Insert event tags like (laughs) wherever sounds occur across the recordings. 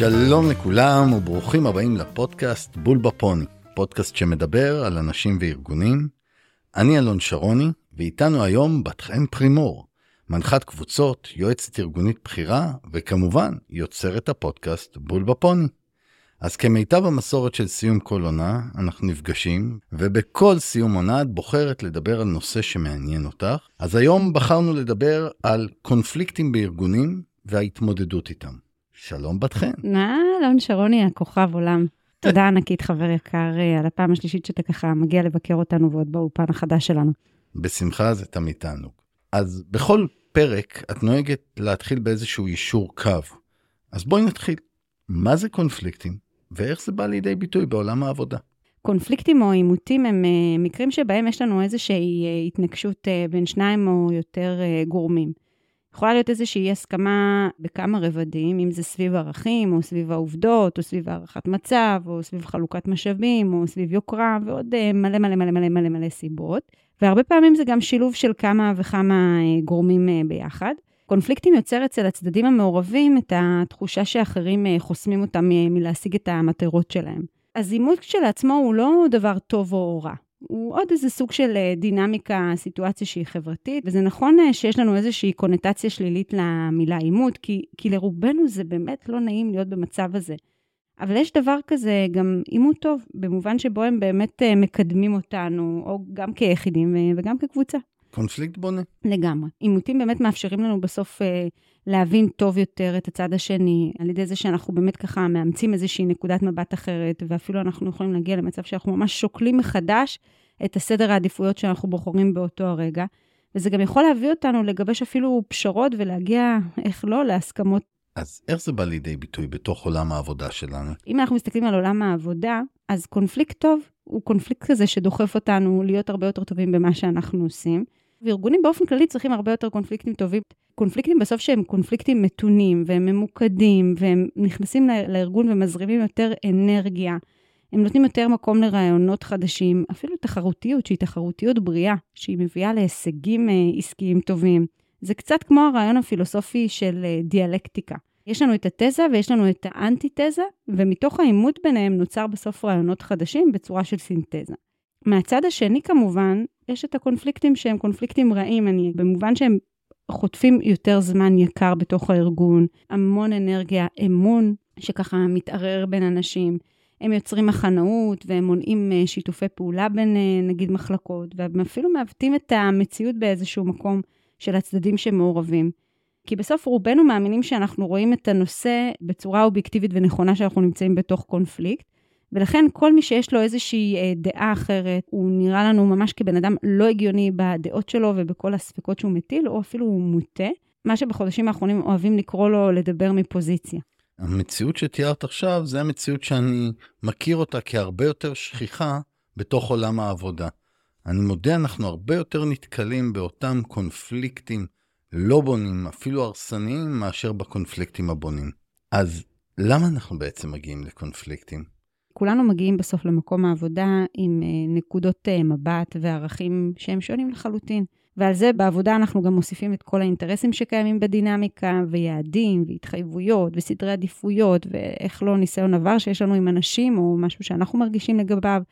שלום לכולם וברוכים הבאים לפודקאסט בול בפוני, פודקאסט שמדבר על אנשים וארגונים. אני אלון שרוני, ואיתנו היום בת חן פרימור, מנחת קבוצות, יועצת ארגונית בכירה, וכמובן יוצרת הפודקאסט בול בפוני. אז כמיטב המסורת של סיום כל עונה, אנחנו נפגשים, ובכל סיום עונה את בוחרת לדבר על נושא שמעניין אותך. אז היום בחרנו לדבר על קונפליקטים בארגונים וההתמודדות איתם. שלום בת חן. אהלן, שרוני, הכוכב עולם. תודה ענקית, חבר יקר, על הפעם השלישית שאתה ככה מגיע לבקר אותנו ועוד באולפן החדש שלנו. בשמחה זה תמיד תענוג. אז בכל פרק את נוהגת להתחיל באיזשהו יישור קו. אז בואי נתחיל. מה זה קונפליקטים? ואיך זה בא לידי ביטוי בעולם העבודה. קונפליקטים או עימותים הם uh, מקרים שבהם יש לנו איזושהי uh, התנגשות בין שניים או יותר גורמים. יכולה להיות איזושהי הסכמה בכמה רבדים, אם זה סביב ערכים, או סביב העובדות, או סביב הערכת מצב, או סביב חלוקת משאבים, או סביב יוקרה, ועוד uh, מלא מלא מלא מלא מלא מלא סיבות. והרבה פעמים זה גם שילוב של כמה וכמה uh, גורמים uh, ביחד. קונפליקטים יוצר אצל הצדדים המעורבים את התחושה שאחרים אה, חוסמים אותם אה, מלהשיג את המטרות שלהם. אז עימות כשלעצמו הוא לא דבר טוב או רע. הוא עוד איזה סוג של אה, דינמיקה, סיטואציה שהיא חברתית, וזה נכון שיש לנו איזושהי קונוטציה שלילית למילה עימות, כי, כי לרובנו זה באמת לא נעים להיות במצב הזה. אבל יש דבר כזה גם עימות טוב, במובן שבו הם באמת מקדמים אותנו, או גם כיחידים וגם כקבוצה. קונפליקט בונה. לגמרי. עימותים באמת מאפשרים לנו בסוף אה, להבין טוב יותר את הצד השני, על ידי זה שאנחנו באמת ככה מאמצים איזושהי נקודת מבט אחרת, ואפילו אנחנו יכולים להגיע למצב שאנחנו ממש שוקלים מחדש את הסדר העדיפויות שאנחנו בוחרים באותו הרגע. וזה גם יכול להביא אותנו לגבש אפילו פשרות ולהגיע, איך לא, להסכמות. אז איך זה בא לידי ביטוי בתוך עולם העבודה שלנו? אם אנחנו מסתכלים על עולם העבודה, אז קונפליקט טוב הוא קונפליקט כזה שדוחף אותנו להיות הרבה יותר טובים במה שאנחנו עושים. וארגונים באופן כללי צריכים הרבה יותר קונפליקטים טובים. קונפליקטים בסוף שהם קונפליקטים מתונים והם ממוקדים והם נכנסים לארגון ומזרימים יותר אנרגיה. הם נותנים יותר מקום לרעיונות חדשים, אפילו תחרותיות שהיא תחרותיות בריאה, שהיא מביאה להישגים אה, עסקיים טובים. זה קצת כמו הרעיון הפילוסופי של אה, דיאלקטיקה. יש לנו את התזה ויש לנו את האנטי-תזה, ומתוך העימות ביניהם נוצר בסוף רעיונות חדשים בצורה של סינתזה. מהצד השני כמובן, יש את הקונפליקטים שהם קונפליקטים רעים, אני, במובן שהם חוטפים יותר זמן יקר בתוך הארגון, המון אנרגיה, אמון שככה מתערער בין אנשים. הם יוצרים מחנאות והם מונעים אה, שיתופי פעולה בין אה, נגיד מחלקות, והם אפילו מעוותים את המציאות באיזשהו מקום של הצדדים שמעורבים. כי בסוף רובנו מאמינים שאנחנו רואים את הנושא בצורה אובייקטיבית ונכונה שאנחנו נמצאים בתוך קונפליקט, ולכן כל מי שיש לו איזושהי אה, דעה אחרת, הוא נראה לנו ממש כבן אדם לא הגיוני בדעות שלו ובכל הספקות שהוא מטיל, או אפילו הוא מוטה, מה שבחודשים האחרונים אוהבים לקרוא לו לדבר מפוזיציה. המציאות שתיארת עכשיו, זה המציאות שאני מכיר אותה כהרבה יותר שכיחה בתוך עולם העבודה. אני מודה, אנחנו הרבה יותר נתקלים באותם קונפליקטים לא בונים, אפילו הרסניים, מאשר בקונפליקטים הבונים. אז למה אנחנו בעצם מגיעים לקונפליקטים? כולנו מגיעים בסוף למקום העבודה עם אה, נקודות אה, מבט וערכים שהם שונים לחלוטין. ועל זה בעבודה אנחנו גם מוסיפים את כל האינטרסים שקיימים בדינמיקה, ויעדים, והתחייבויות, וסדרי עדיפויות, ואיך לא ניסיון עבר שיש לנו עם אנשים, או משהו שאנחנו מרגישים לגביו,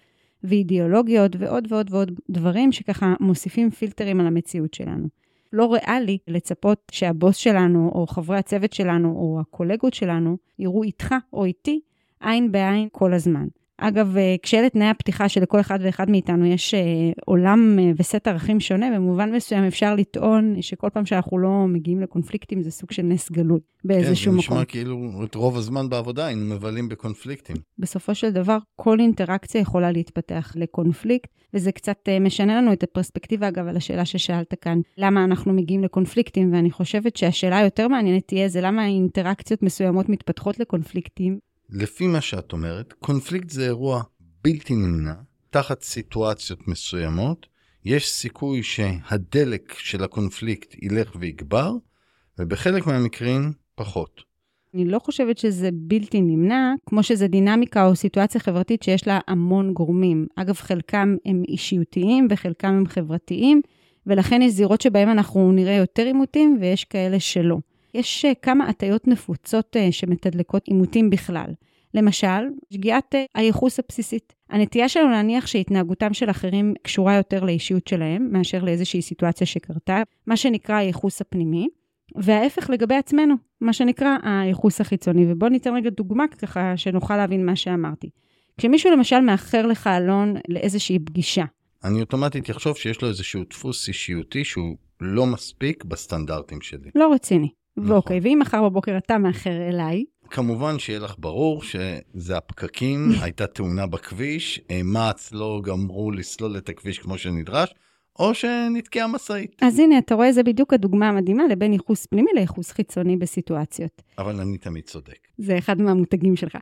ואידיאולוגיות, ועוד ועוד ועוד דברים שככה מוסיפים פילטרים על המציאות שלנו. לא ריאלי לצפות שהבוס שלנו, או חברי הצוות שלנו, או הקולגות שלנו, יראו איתך או איתי עין בעין כל הזמן. אגב, אה, כשאלה תנאי הפתיחה שלכל אחד ואחד מאיתנו יש אה, עולם אה, וסט ערכים שונה, במובן מסוים אפשר לטעון שכל פעם שאנחנו לא מגיעים לקונפליקטים זה סוג של נס גלוי באיזשהו מקום. כן, זה נשמע כאילו את רוב הזמן בעבודה היינו מבלים בקונפליקטים. בסופו של דבר, כל אינטראקציה יכולה להתפתח לקונפליקט, וזה קצת משנה לנו את הפרספקטיבה, אגב, על השאלה ששאלת כאן, למה אנחנו מגיעים לקונפליקטים, ואני חושבת שהשאלה היותר מעניינת תהיה, זה למה אינטראקציות מסוימות מתפתחות לקונפליקטים, לפי מה שאת אומרת, קונפליקט זה אירוע בלתי נמנע, תחת סיטואציות מסוימות, יש סיכוי שהדלק של הקונפליקט ילך ויגבר, ובחלק מהמקרים פחות. אני לא חושבת שזה בלתי נמנע, כמו שזה דינמיקה או סיטואציה חברתית שיש לה המון גורמים. אגב, חלקם הם אישיותיים וחלקם הם חברתיים, ולכן יש זירות שבהם אנחנו נראה יותר עימותים ויש כאלה שלא. יש אה, כמה הטיות נפוצות אה, שמתדלקות עימותים בכלל. למשל, שגיאת אה, הייחוס הבסיסית. הנטייה שלנו להניח שהתנהגותם של אחרים קשורה יותר לאישיות שלהם, מאשר לאיזושהי סיטואציה שקרתה, מה שנקרא הייחוס הפנימי, וההפך לגבי עצמנו, מה שנקרא הייחוס החיצוני. ובואו ניתן רגע דוגמה ככה שנוכל להבין מה שאמרתי. כשמישהו למשל מאחר לך, אלון, לאיזושהי פגישה. אני אוטומטית אחשוב שיש לו איזשהו דפוס אישיותי שהוא לא מספיק בסטנדרטים שלי. לא רציני. נכון. ואוקיי, ואם מחר בבוקר אתה מאחר אליי, כמובן שיהיה לך ברור שזה הפקקים, (laughs) הייתה תאונה בכביש, מע"צ לא גמרו לסלול את הכביש כמו שנדרש, או שנתקעה משאית. אז הנה, אתה רואה, זה בדיוק הדוגמה המדהימה לבין ייחוס פנימי לייחוס חיצוני בסיטואציות. אבל אני תמיד צודק. זה אחד מהמותגים שלך.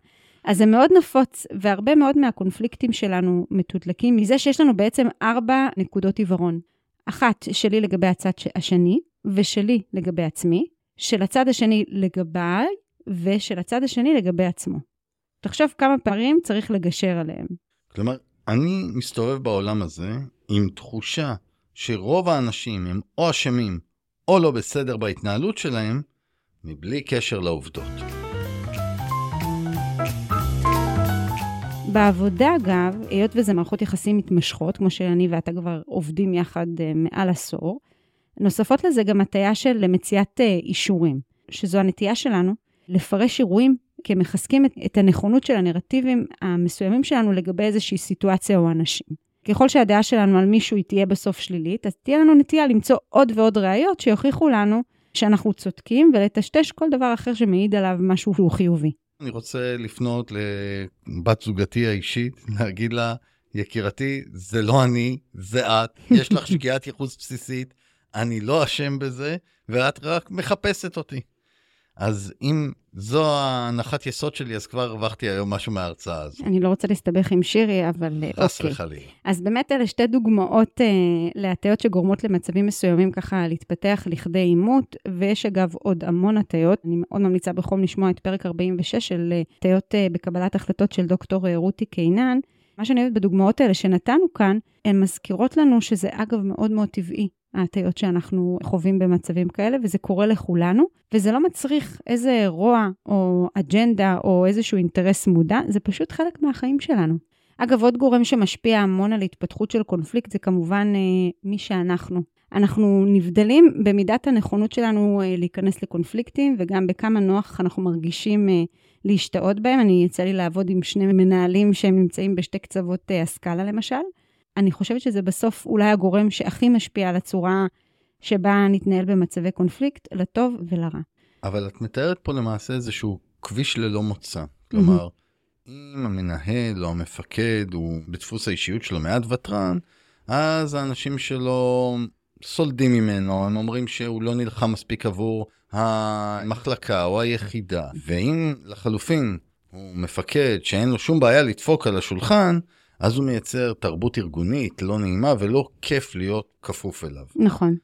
אז זה מאוד נפוץ, והרבה מאוד מהקונפליקטים שלנו מתודלקים מזה שיש לנו בעצם ארבע נקודות עיוורון. אחת שלי לגבי הצד השני, ושלי לגבי עצמי, של הצד השני לגביי, ושל הצד השני לגבי עצמו. תחשוב כמה פערים צריך לגשר עליהם. כלומר, אני מסתובב בעולם הזה עם תחושה שרוב האנשים הם או אשמים או לא בסדר בהתנהלות שלהם, מבלי קשר לעובדות. בעבודה, אגב, היות וזה מערכות יחסים מתמשכות, כמו שאני ואתה כבר עובדים יחד uh, מעל עשור, נוספות לזה גם הטיה של מציאת uh, אישורים, שזו הנטייה שלנו לפרש אירועים כמחזקים את, את הנכונות של הנרטיבים המסוימים שלנו לגבי איזושהי סיטואציה או אנשים. ככל שהדעה שלנו על מישהו היא תהיה בסוף שלילית, אז תהיה לנו נטייה למצוא עוד ועוד ראיות שיוכיחו לנו שאנחנו צודקים ולטשטש כל דבר אחר שמעיד עליו משהו שהוא חיובי. אני רוצה לפנות לבת זוגתי האישית, (laughs) להגיד לה, יקירתי, זה לא אני, זה את, יש לך (laughs) שגיאת ייחוס בסיסית, אני לא אשם בזה, ואת רק מחפשת אותי. אז אם זו ההנחת יסוד שלי, אז כבר הרווחתי היום משהו מההרצאה הזו. אני לא רוצה להסתבך עם שירי, אבל אה, חס אוקיי. וחלילה. אז באמת אלה שתי דוגמאות אה, להטיות שגורמות למצבים מסוימים ככה להתפתח לכדי עימות, ויש אגב עוד המון הטיות. אני מאוד ממליצה בחום לשמוע את פרק 46 של אה, הטיות אה, בקבלת החלטות של דוקטור אה, רותי קינן. מה שאני אוהבת בדוגמאות האלה שנתנו כאן, הן מזכירות לנו שזה אגב מאוד מאוד טבעי, ההטיות שאנחנו חווים במצבים כאלה, וזה קורה לכולנו, וזה לא מצריך איזה רוע או אג'נדה או איזשהו אינטרס מודע, זה פשוט חלק מהחיים שלנו. אגב, עוד גורם שמשפיע המון על התפתחות של קונפליקט זה כמובן אה, מי שאנחנו. אנחנו נבדלים במידת הנכונות שלנו אה, להיכנס לקונפליקטים וגם בכמה נוח אנחנו מרגישים אה, להשתאות בהם. אני יצא לי לעבוד עם שני מנהלים שהם נמצאים בשתי קצוות אה, הסקאלה למשל. אני חושבת שזה בסוף אולי הגורם שהכי משפיע על הצורה שבה נתנהל במצבי קונפליקט, לטוב ולרע. אבל את מתארת פה למעשה איזשהו כביש ללא מוצא. כלומר, אם המנהל או המפקד הוא בדפוס האישיות שלו מעט ותרן, אז האנשים שלו סולדים ממנו, הם אומרים שהוא לא נלחם מספיק עבור המחלקה או היחידה. ואם לחלופין הוא מפקד שאין לו שום בעיה לדפוק על השולחן, אז הוא מייצר תרבות ארגונית לא נעימה ולא כיף להיות כפוף אליו. נכון.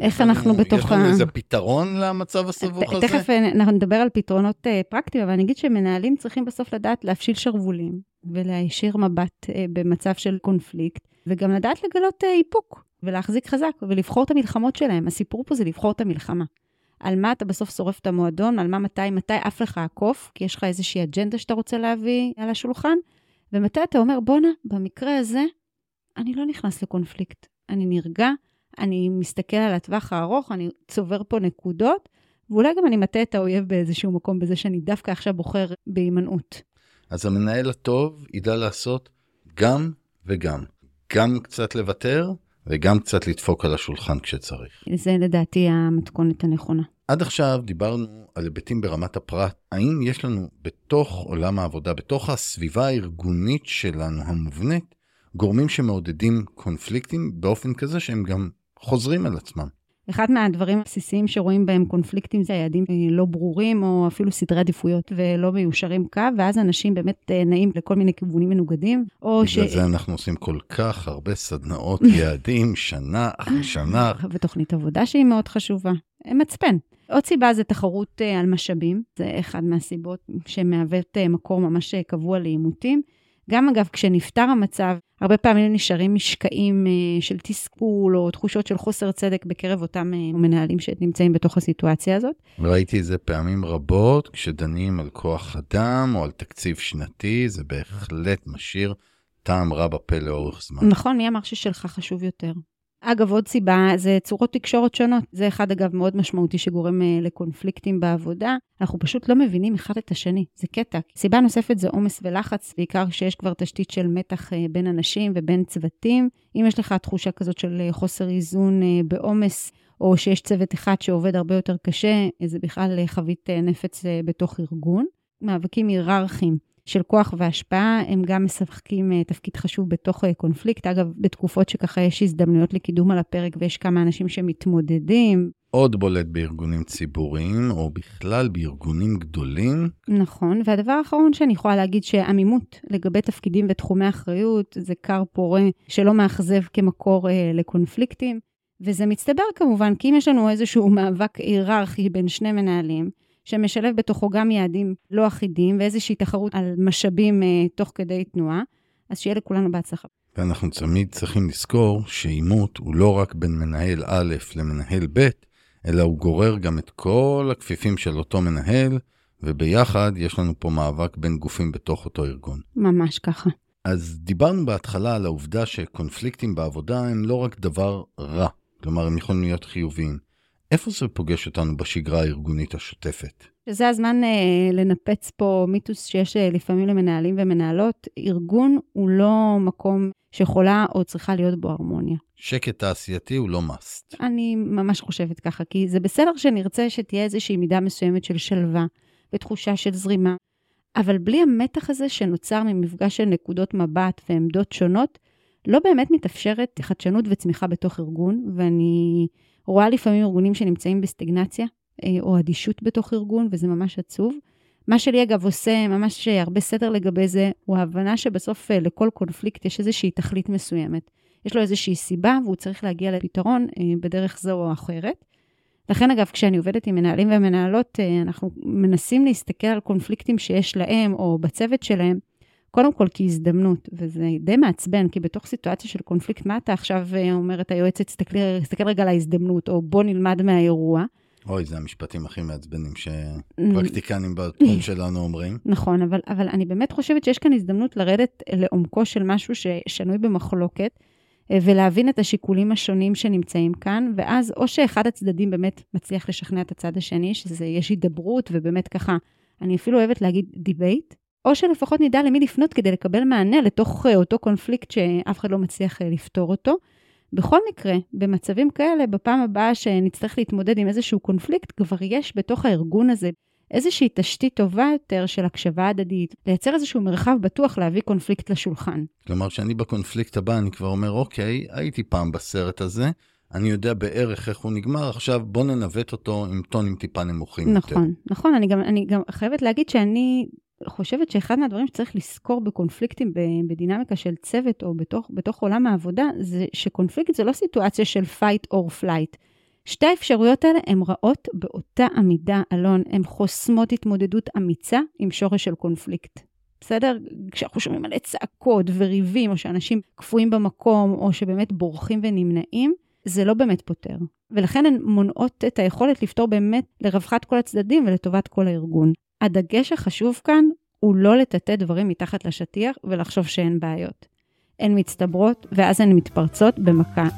איך אנחנו בתוך יש לנו ה- איזה פתרון למצב הסבוך הזה? תכף אה, אנחנו נדבר על פתרונות אה, פרקטיים, אבל אני אגיד שמנהלים צריכים בסוף לדעת להפשיל שרוולים ולהישיר מבט אה, במצב של קונפליקט, וגם לדעת לגלות איפוק ולהחזיק חזק ולבחור את המלחמות שלהם. הסיפור פה זה לבחור את המלחמה. על מה אתה בסוף שורף את המועדון, על מה מתי, מתי עף לך הקוף, כי יש לך איזושהי אג'נדה שאתה רוצה להביא על השולחן, ומתי אתה אומר, בואנה, במקרה הזה, אני לא נכנס לקונפליקט. אני נרגע, אני מסתכל על הטווח הארוך, אני צובר פה נקודות, ואולי גם אני מטה את האויב באיזשהו מקום בזה שאני דווקא עכשיו בוחר בהימנעות. אז המנהל הטוב ידע לעשות גם וגם. גם קצת לוותר וגם קצת לדפוק על השולחן כשצריך. זה לדעתי המתכונת הנכונה. עד עכשיו דיברנו על היבטים ברמת הפרט. האם יש לנו בתוך עולם העבודה, בתוך הסביבה הארגונית שלנו המובנית, גורמים שמעודדים קונפליקטים באופן כזה שהם גם חוזרים על עצמם? אחד מהדברים הבסיסיים שרואים בהם קונפליקטים זה היעדים לא ברורים, או אפילו סדרי עדיפויות ולא מיושרים קו, ואז אנשים באמת אה, נעים לכל מיני כיוונים מנוגדים, או ש... בגלל זה אנחנו עושים כל כך הרבה סדנאות, (laughs) יעדים, שנה אחרי שנה. ותוכנית עבודה שהיא מאוד חשובה. מצפן. עוד סיבה זה תחרות אה, על משאבים, זה אחד מהסיבות שמהוות אה, מקור ממש אה, קבוע לעימותים. גם אגב, כשנפתר המצב, הרבה פעמים נשארים משקעים של תסכול או תחושות של חוסר צדק בקרב אותם מנהלים שנמצאים בתוך הסיטואציה הזאת. ראיתי את זה פעמים רבות, כשדנים על כוח אדם או על תקציב שנתי, זה בהחלט משאיר טעם רע בפה לאורך זמן. נכון, מי אמר ששלך חשוב יותר? אגב, עוד סיבה זה צורות תקשורת שונות. זה אחד, אגב, מאוד משמעותי שגורם uh, לקונפליקטים בעבודה. אנחנו פשוט לא מבינים אחד את השני, זה קטע. סיבה נוספת זה עומס ולחץ, בעיקר שיש כבר תשתית של מתח uh, בין אנשים ובין צוותים. אם יש לך תחושה כזאת של uh, חוסר איזון בעומס, או שיש צוות אחד שעובד הרבה יותר קשה, זה בכלל חבית נפץ בתוך ארגון. מאבקים היררכיים. של כוח והשפעה, הם גם משחקים אה, תפקיד חשוב בתוך אה, קונפליקט. אגב, בתקופות שככה יש הזדמנויות לקידום על הפרק ויש כמה אנשים שמתמודדים. עוד בולט בארגונים ציבוריים, או בכלל בארגונים גדולים. נכון, והדבר האחרון שאני יכולה להגיד שעמימות לגבי תפקידים ותחומי אחריות, זה כר פורה שלא מאכזב כמקור אה, לקונפליקטים. וזה מצטבר כמובן, כי אם יש לנו איזשהו מאבק היררכי בין שני מנהלים, שמשלב בתוכו גם יעדים לא אחידים ואיזושהי תחרות על משאבים אה, תוך כדי תנועה, אז שיהיה לכולנו בהצלחה. ואנחנו תמיד צריכים לזכור שעימות הוא לא רק בין מנהל א' למנהל ב', אלא הוא גורר גם את כל הכפיפים של אותו מנהל, וביחד יש לנו פה מאבק בין גופים בתוך אותו ארגון. ממש ככה. אז דיברנו בהתחלה על העובדה שקונפליקטים בעבודה הם לא רק דבר רע, כלומר הם יכולים להיות חיוביים. איפה זה פוגש אותנו בשגרה הארגונית השוטפת? שזה הזמן אה, לנפץ פה מיתוס שיש אה, לפעמים למנהלים ומנהלות. ארגון הוא לא מקום שיכולה או צריכה להיות בו הרמוניה. שקט תעשייתי הוא לא must. אני ממש חושבת ככה, כי זה בסדר שנרצה שתהיה איזושהי מידה מסוימת של שלווה ותחושה של זרימה, אבל בלי המתח הזה שנוצר ממפגש של נקודות מבט ועמדות שונות, לא באמת מתאפשרת חדשנות וצמיחה בתוך ארגון, ואני רואה לפעמים ארגונים שנמצאים בסטגנציה אה, או אדישות בתוך ארגון, וזה ממש עצוב. מה שלי אגב עושה ממש הרבה סדר לגבי זה, הוא ההבנה שבסוף אה, לכל קונפליקט יש איזושהי תכלית מסוימת. יש לו איזושהי סיבה והוא צריך להגיע לפתרון אה, בדרך זו או אחרת. לכן אגב, כשאני עובדת עם מנהלים ומנהלות, אנחנו מנסים להסתכל על קונפליקטים שיש להם או בצוות שלהם, קודם כל כהזדמנות, וזה די מעצבן, כי בתוך סיטואציה של קונפליקט, מה אתה עכשיו אה, אומרת היועצת, תסתכל רגע על ההזדמנות, או בוא נלמד מהאירוע. אוי, זה המשפטים הכי מעצבנים שפרקטיקנים בתחום (laughs) שלנו אומרים. נכון, אבל, אבל אני באמת חושבת שיש כאן הזדמנות לרדת לעומקו של משהו ששנוי במחלוקת, אה, ולהבין את השיקולים השונים שנמצאים כאן, ואז או שאחד הצדדים באמת מצליח לשכנע את הצד השני, שיש הידברות, ובאמת ככה, אני אפילו אוהבת להגיד debate, או שלפחות נדע למי לפנות כדי לקבל מענה לתוך אה, אותו קונפליקט שאף אחד לא מצליח אה, לפתור אותו. בכל מקרה, במצבים כאלה, בפעם הבאה שנצטרך להתמודד עם איזשהו קונפליקט, כבר יש בתוך הארגון הזה איזושהי תשתית טובה יותר של הקשבה הדדית, לייצר איזשהו מרחב בטוח להביא קונפליקט לשולחן. כלומר, שאני בקונפליקט הבא, אני כבר אומר, אוקיי, הייתי פעם בסרט הזה, אני יודע בערך איך הוא נגמר, עכשיו בוא ננווט אותו עם טונים טיפה נמוכים נכון, יותר. נכון, נכון, אני גם, אני גם חייבת להגיד שאני חושבת שאחד מהדברים שצריך לזכור בקונפליקטים בדינמיקה של צוות או בתוך, בתוך עולם העבודה, זה שקונפליקט זה לא סיטואציה של fight or flight. שתי האפשרויות האלה הן רעות באותה עמידה, אלון, הן חוסמות התמודדות אמיצה עם שורש של קונפליקט. בסדר? כשאנחנו שומעים מלא צעקות וריבים, או שאנשים קפואים במקום, או שבאמת בורחים ונמנעים, זה לא באמת פותר. ולכן הן מונעות את היכולת לפתור באמת לרווחת כל הצדדים ולטובת כל הארגון. הדגש החשוב כאן הוא לא לטאטא דברים מתחת לשטיח ולחשוב שאין בעיות. הן מצטברות ואז הן מתפרצות במכה.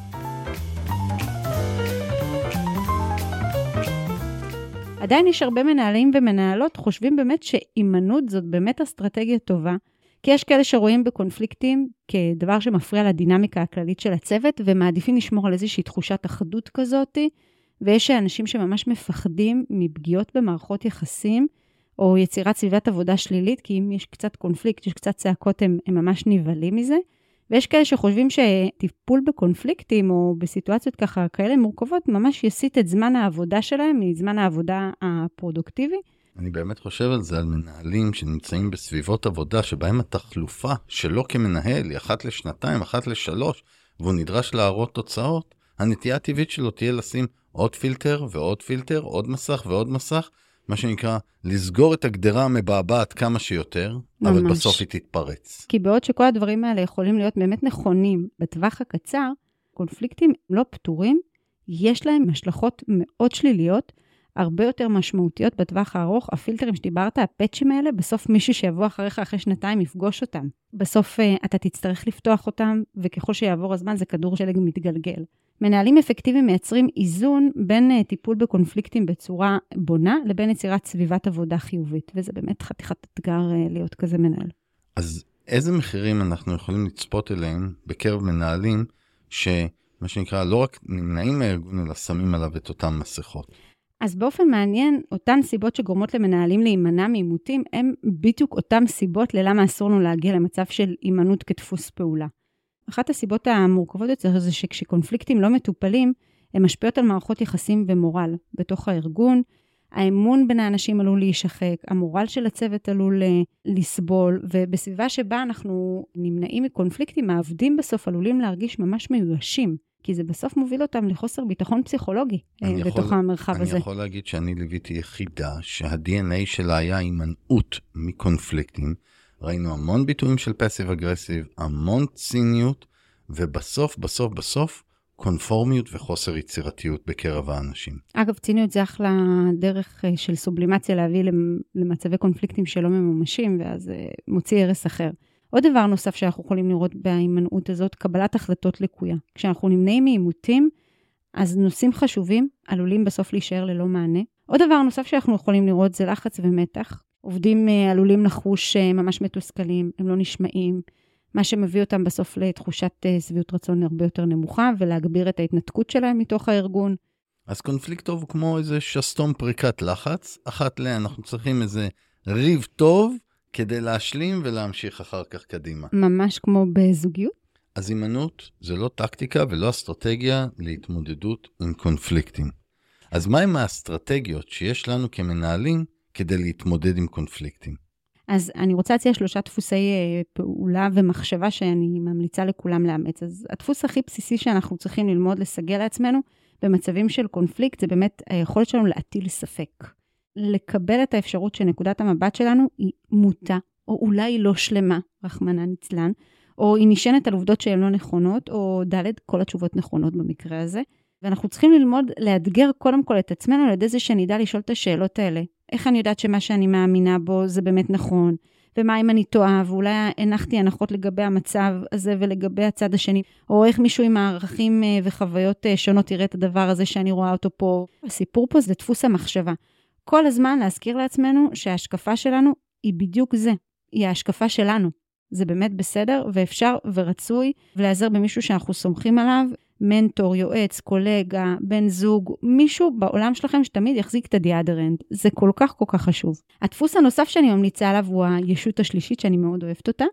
עדיין יש הרבה מנהלים ומנהלות חושבים באמת שהימנעות זאת באמת אסטרטגיה טובה, כי יש כאלה שרואים בקונפליקטים כדבר שמפריע לדינמיקה הכללית של הצוות ומעדיפים לשמור על איזושהי תחושת אחדות כזאתי, ויש אנשים שממש מפחדים מפגיעות במערכות יחסים או יצירת סביבת עבודה שלילית, כי אם יש קצת קונפליקט, יש קצת צעקות, הם, הם ממש נבהלים מזה. ויש כאלה שחושבים שטיפול בקונפליקטים או בסיטואציות ככה כאלה מורכבות, ממש יסיט את זמן העבודה שלהם מזמן העבודה הפרודוקטיבי. אני באמת חושב על זה, על מנהלים שנמצאים בסביבות עבודה שבהם התחלופה שלו כמנהל היא אחת לשנתיים, אחת לשלוש, והוא נדרש להראות תוצאות, הנטייה הטבעית שלו תהיה לשים עוד פילטר ועוד פילטר, עוד מסך ועוד מסך, מה שנקרא, לסגור את הגדרה המבעבעת כמה שיותר, ממש. אבל בסוף היא תתפרץ. כי בעוד שכל הדברים האלה יכולים להיות באמת נכונים בטווח הקצר, קונפליקטים לא פתורים, יש להם השלכות מאוד שליליות, הרבה יותר משמעותיות בטווח הארוך. הפילטרים שדיברת, הפאצ'ים האלה, בסוף מישהו שיבוא אחריך אחרי שנתיים יפגוש אותם. בסוף uh, אתה תצטרך לפתוח אותם, וככל שיעבור הזמן זה כדור שלג מתגלגל. מנהלים אפקטיביים מייצרים איזון בין uh, טיפול בקונפליקטים בצורה בונה, לבין יצירת סביבת עבודה חיובית, וזה באמת חתיכת אתגר uh, להיות כזה מנהל. אז איזה מחירים אנחנו יכולים לצפות אליהם בקרב מנהלים, שמה שנקרא, לא רק נמנעים מהארגון, אלא שמים עליו את אותן מסכות? אז באופן מעניין, אותן סיבות שגורמות למנהלים להימנע מעימותים, הן בדיוק אותן סיבות ללמה אסור לנו להגיע למצב של הימנעות כדפוס פעולה. אחת הסיבות המורכבות יותר זה שכשקונפליקטים לא מטופלים, הן משפיעות על מערכות יחסים ומורל בתוך הארגון. האמון בין האנשים עלול להישחק, המורל של הצוות עלול אה, לסבול, ובסביבה שבה אנחנו נמנעים מקונפליקטים, העובדים בסוף עלולים להרגיש ממש מיואשים. כי זה בסוף מוביל אותם לחוסר ביטחון פסיכולוגי אה, יכול, בתוך המרחב אני הזה. אני יכול להגיד שאני ליוויתי יחידה שה-DNA שלה היה הימנעות מקונפליקטים. ראינו המון ביטויים של פסיב אגרסיב, המון ציניות, ובסוף, בסוף, בסוף, קונפורמיות וחוסר יצירתיות בקרב האנשים. אגב, ציניות זה אחלה דרך אה, של סובלימציה להביא למצבי קונפליקטים שלא ממומשים, ואז אה, מוציא הרס אחר. עוד דבר נוסף שאנחנו יכולים לראות בהימנעות הזאת, קבלת החלטות לקויה. כשאנחנו נמנעים מעימותים, אז נושאים חשובים עלולים בסוף להישאר ללא מענה. עוד דבר נוסף שאנחנו יכולים לראות זה לחץ ומתח. עובדים אה, עלולים לחוש אה, ממש מתוסכלים, הם לא נשמעים, מה שמביא אותם בסוף לתחושת אה, שביעות רצון הרבה יותר נמוכה ולהגביר את ההתנתקות שלהם מתוך הארגון. אז קונפליקט טוב כמו איזה שסתום פריקת לחץ, אחת ל... אנחנו צריכים איזה ריב טוב כדי להשלים ולהמשיך אחר כך קדימה. ממש כמו בזוגיות? אז הימנעות זה לא טקטיקה ולא אסטרטגיה להתמודדות עם קונפליקטים. אז מהם האסטרטגיות שיש לנו כמנהלים כדי להתמודד עם קונפליקטים? אז אני רוצה להציע שלושה דפוסי אה, פעולה ומחשבה שאני ממליצה לכולם לאמץ. אז הדפוס הכי בסיסי שאנחנו צריכים ללמוד לסגל לעצמנו במצבים של קונפליקט, זה באמת היכולת שלנו להטיל ספק. לקבל את האפשרות שנקודת המבט שלנו היא מוטה, או אולי לא שלמה, רחמנא ליצלן, או היא נשענת על עובדות שהן לא נכונות, או ד', כל התשובות נכונות במקרה הזה. ואנחנו צריכים ללמוד לאתגר קודם כל את עצמנו על ידי זה שנדע לשאול את השאלות האלה. איך אני יודעת שמה שאני מאמינה בו זה באמת נכון? ומה אם אני טועה, ואולי הנחתי הנחות לגבי המצב הזה ולגבי הצד השני, או איך מישהו עם הערכים אה, וחוויות אה, שונות יראה את הדבר הזה שאני רואה אותו פה. הסיפור פה זה דפוס המחשבה. כל הזמן להזכיר לעצמנו שההשקפה שלנו היא בדיוק זה, היא ההשקפה שלנו. זה באמת בסדר, ואפשר ורצוי להיעזר במישהו שאנחנו סומכים עליו, מנטור, יועץ, קולגה, בן זוג, מישהו בעולם שלכם שתמיד יחזיק את הדיאדרנד. זה כל כך כל כך חשוב. הדפוס הנוסף שאני ממליצה עליו הוא הישות השלישית, שאני מאוד אוהבת אותה.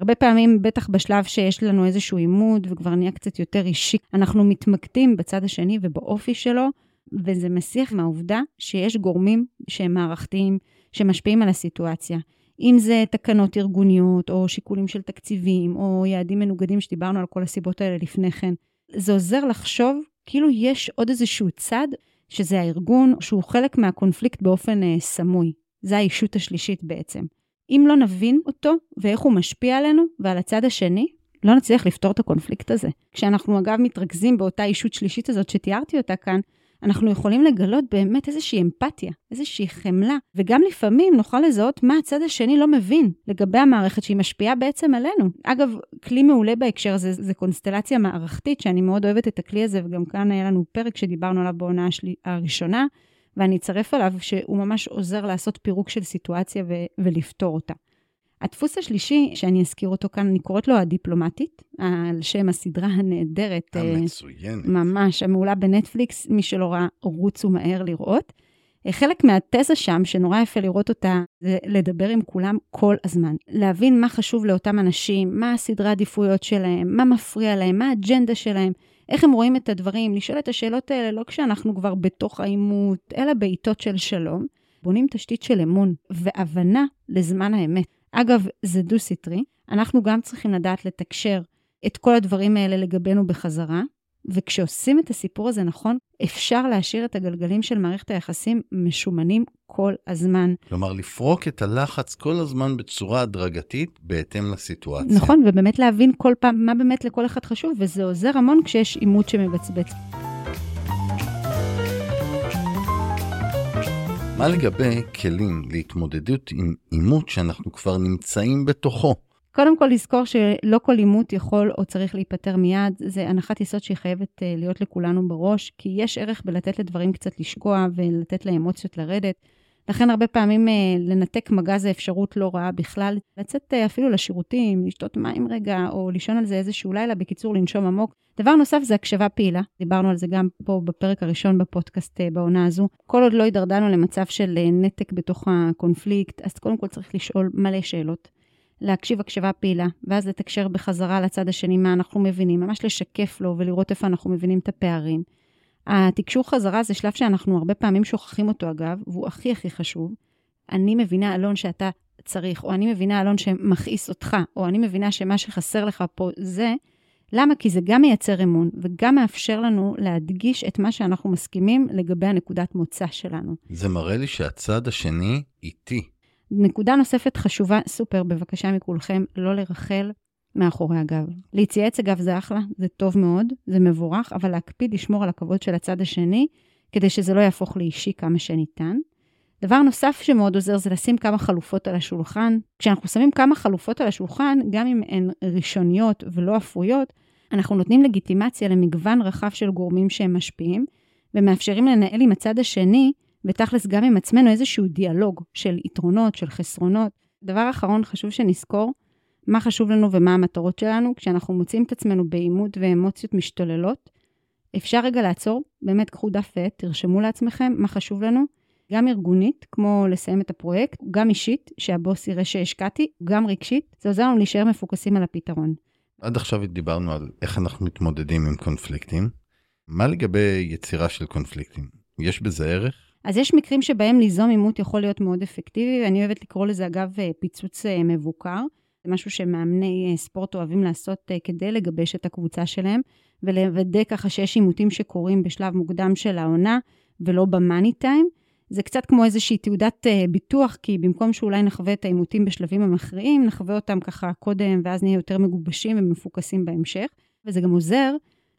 הרבה פעמים, בטח בשלב שיש לנו איזשהו עימות וכבר נהיה קצת יותר אישי, אנחנו מתמקדים בצד השני ובאופי שלו, וזה מסיח מהעובדה שיש גורמים שהם מערכתיים, שמשפיעים על הסיטואציה. אם זה תקנות ארגוניות, או שיקולים של תקציבים, או יעדים מנוגדים שדיברנו על כל הסיבות האלה לפני כן. זה עוזר לחשוב כאילו יש עוד איזשהו צד, שזה הארגון, שהוא חלק מהקונפליקט באופן אה, סמוי. זה האישות השלישית בעצם. אם לא נבין אותו ואיך הוא משפיע עלינו ועל הצד השני, לא נצליח לפתור את הקונפליקט הזה. כשאנחנו אגב מתרכזים באותה אישות שלישית הזאת שתיארתי אותה כאן, אנחנו יכולים לגלות באמת איזושהי אמפתיה, איזושהי חמלה, וגם לפעמים נוכל לזהות מה הצד השני לא מבין לגבי המערכת שהיא משפיעה בעצם עלינו. אגב, כלי מעולה בהקשר הזה זה קונסטלציה מערכתית, שאני מאוד אוהבת את הכלי הזה, וגם כאן היה לנו פרק שדיברנו עליו בעונה השל... הראשונה, ואני אצרף עליו שהוא ממש עוזר לעשות פירוק של סיטואציה ו... ולפתור אותה. הדפוס השלישי, שאני אזכיר אותו כאן, אני קוראת לו הדיפלומטית, על שם הסדרה הנהדרת. אה, המצוינת. ממש, המעולה בנטפליקס, מי שלא ראה, רוצו מהר לראות. אה, חלק מהתזה שם, שנורא יפה לראות אותה, זה לדבר עם כולם כל הזמן. להבין מה חשוב לאותם אנשים, מה הסדרי העדיפויות שלהם, מה מפריע להם, מה האג'נדה שלהם, איך הם רואים את הדברים, לשאול את השאלות האלה לא כשאנחנו כבר בתוך העימות, אלא בעיתות של שלום. בונים תשתית של אמון והבנה לזמן האמת. אגב, זה דו-סטרי. אנחנו גם צריכים לדעת לתקשר את כל הדברים האלה לגבינו בחזרה, וכשעושים את הסיפור הזה נכון, אפשר להשאיר את הגלגלים של מערכת היחסים משומנים כל הזמן. כלומר, לפרוק את הלחץ כל הזמן בצורה הדרגתית בהתאם לסיטואציה. נכון, ובאמת להבין כל פעם מה באמת לכל אחד חשוב, וזה עוזר המון כשיש עימות שמבצבץ. מה לגבי כלים להתמודדות עם עימות שאנחנו כבר נמצאים בתוכו? קודם כל לזכור שלא כל עימות יכול או צריך להיפטר מיד, זה הנחת יסוד שהיא חייבת אה, להיות לכולנו בראש, כי יש ערך בלתת לדברים קצת לשקוע ולתת לאמוציות לרדת. לכן הרבה פעמים אה, לנתק מגע זה אפשרות לא רעה בכלל. לצאת אה, אפילו לשירותים, לשתות מים רגע, או לישון על זה איזשהו לילה, בקיצור, לנשום עמוק. דבר נוסף זה הקשבה פעילה, דיברנו על זה גם פה בפרק הראשון בפודקאסט בעונה הזו. כל עוד לא הידרדרנו למצב של נתק בתוך הקונפליקט, אז קודם כל צריך לשאול מלא שאלות. להקשיב הקשבה פעילה, ואז לתקשר בחזרה לצד השני מה אנחנו מבינים, ממש לשקף לו ולראות איפה אנחנו מבינים את הפערים. התקשור חזרה זה שלב שאנחנו הרבה פעמים שוכחים אותו אגב, והוא הכי הכי חשוב. אני מבינה, אלון, שאתה צריך, או אני מבינה, אלון, שמכעיס אותך, או אני מבינה שמה שחסר לך פה זה, למה? כי זה גם מייצר אמון, וגם מאפשר לנו להדגיש את מה שאנחנו מסכימים לגבי הנקודת מוצא שלנו. זה מראה לי שהצד השני איתי. נקודה נוספת חשובה, סופר, בבקשה מכולכם, לא לרחל מאחורי הגב. להתייעץ אגב זה אחלה, זה טוב מאוד, זה מבורך, אבל להקפיד לשמור על הכבוד של הצד השני, כדי שזה לא יהפוך לאישי כמה שניתן. דבר נוסף שמאוד עוזר זה לשים כמה חלופות על השולחן. כשאנחנו שמים כמה חלופות על השולחן, גם אם הן ראשוניות ולא אפויות, אנחנו נותנים לגיטימציה למגוון רחב של גורמים שהם משפיעים, ומאפשרים לנהל עם הצד השני ותכלס גם עם עצמנו איזשהו דיאלוג של יתרונות, של חסרונות. דבר אחרון, חשוב שנזכור מה חשוב לנו ומה המטרות שלנו. כשאנחנו מוצאים את עצמנו בעימות ואמוציות משתוללות, אפשר רגע לעצור, באמת קחו דף ועט, תרשמו לעצמכם מה חשוב לנו, גם ארגונית, כמו לסיים את הפרויקט, גם אישית, שהבוס יראה שהשקעתי, גם רגשית, זה עוזר לנו להישאר מפוקסים על הפתרון. עד עכשיו דיברנו על איך אנחנו מתמודדים עם קונפליקטים. מה לגבי יצירה של קונפליקטים? יש בזה ערך? אז יש מקרים שבהם ליזום עימות יכול להיות מאוד אפקטיבי, ואני אוהבת לקרוא לזה אגב אה, פיצוץ אה, מבוקר. משהו שמאמני אה, ספורט אוהבים לעשות כדי לגבש את הקבוצה שלהם, ולוודא ככה שיש עימותים שקורים בשלב מוקדם של העונה, ולא במאני טיים. זה קצת כמו איזושהי תעודת ביטוח, כי במקום שאולי נחווה את העימותים בשלבים המכריעים, נחווה אותם ככה קודם, ואז נהיה יותר מגובשים ומפוקסים בהמשך. וזה גם עוזר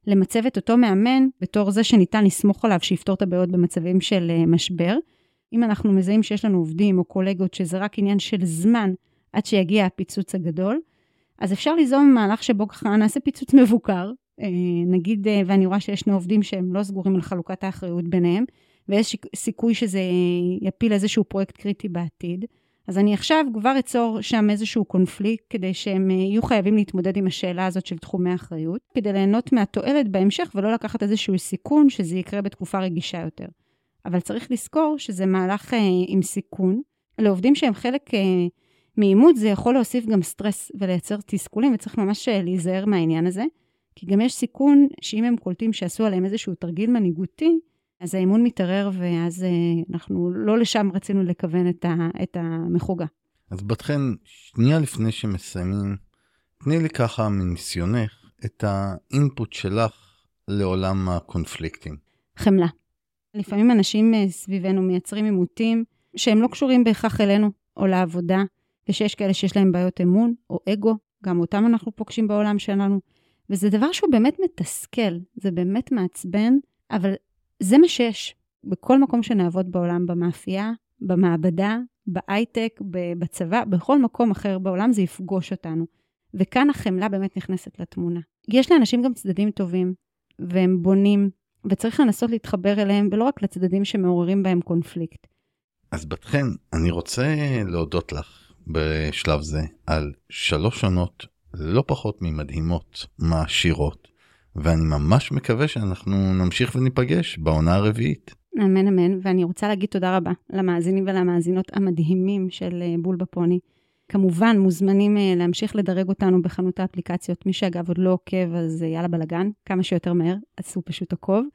למצב את אותו מאמן בתור זה שניתן לסמוך עליו שיפתור את הבעיות במצבים של אה, משבר. אם אנחנו מזהים שיש לנו עובדים או קולגות שזה רק עניין של זמן עד שיגיע הפיצוץ הגדול, אז אפשר ליזום מהלך שבו ככה נעשה פיצוץ מבוקר, אה, נגיד, אה, ואני רואה שיש שני עובדים שהם לא סגורים על חלוקת האחריות ביניהם, ויש סיכוי שזה יפיל איזשהו פרויקט קריטי בעתיד. אז אני עכשיו כבר אצור שם איזשהו קונפליקט כדי שהם אה, יהיו חייבים להתמודד עם השאלה הזאת של תחומי אחריות, כדי ליהנות מהתועלת בהמשך ולא לקחת איזשהו סיכון שזה יקרה בתקופה רגישה יותר. אבל צריך לזכור שזה מהלך אה, עם סיכון. לעובדים שהם חלק אה, מאימות זה יכול להוסיף גם סטרס ולייצר תסכולים וצריך ממש אה, להיזהר מהעניין הזה. כי גם יש סיכון שאם הם קולטים שעשו עליהם איזשהו תרגיל מנהיגותי, אז האימון מתערער, ואז אה, אנחנו לא לשם רצינו לכוון את, ה, את המחוגה. אז בת חן, שנייה לפני שמסיימים, תני לי ככה מניסיונך את האינפוט שלך לעולם הקונפליקטים. חמלה. לפעמים אנשים אה, סביבנו מייצרים עימותים שהם לא קשורים בהכרח אלינו או לעבודה, ושיש כאלה שיש להם בעיות אמון או אגו, גם אותם אנחנו פוגשים בעולם שלנו. וזה דבר שהוא באמת מתסכל, זה באמת מעצבן, אבל זה מה שיש. בכל מקום שנעבוד בעולם, במאפייה, במעבדה, בהייטק, בצבא, בכל מקום אחר בעולם זה יפגוש אותנו. וכאן החמלה באמת נכנסת לתמונה. יש לאנשים גם צדדים טובים, והם בונים, וצריך לנסות להתחבר אליהם, ולא רק לצדדים שמעוררים בהם קונפליקט. אז בת חן, אני רוצה להודות לך בשלב זה על שלוש שנות לא פחות ממדהימות, מעשירות, ואני ממש מקווה שאנחנו נמשיך וניפגש בעונה הרביעית. אמן אמן, ואני רוצה להגיד תודה רבה למאזינים ולמאזינות המדהימים של אה, בול בפוני. כמובן, מוזמנים אה, להמשיך לדרג אותנו בחנות האפליקציות. מי שאגב עוד לא עוקב, אז אה, יאללה בלאגן, כמה שיותר מהר, עשו פשוט עקוב.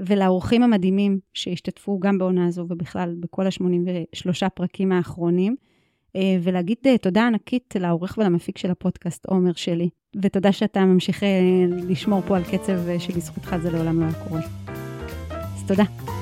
ולאורחים המדהימים שהשתתפו גם בעונה הזו ובכלל בכל ה-83 פרקים האחרונים. ולהגיד תודה ענקית לעורך ולמפיק של הפודקאסט, עומר שלי, ותודה שאתה ממשיך לשמור פה על קצב שבזכותך זה לעולם לא היה קורה. אז תודה.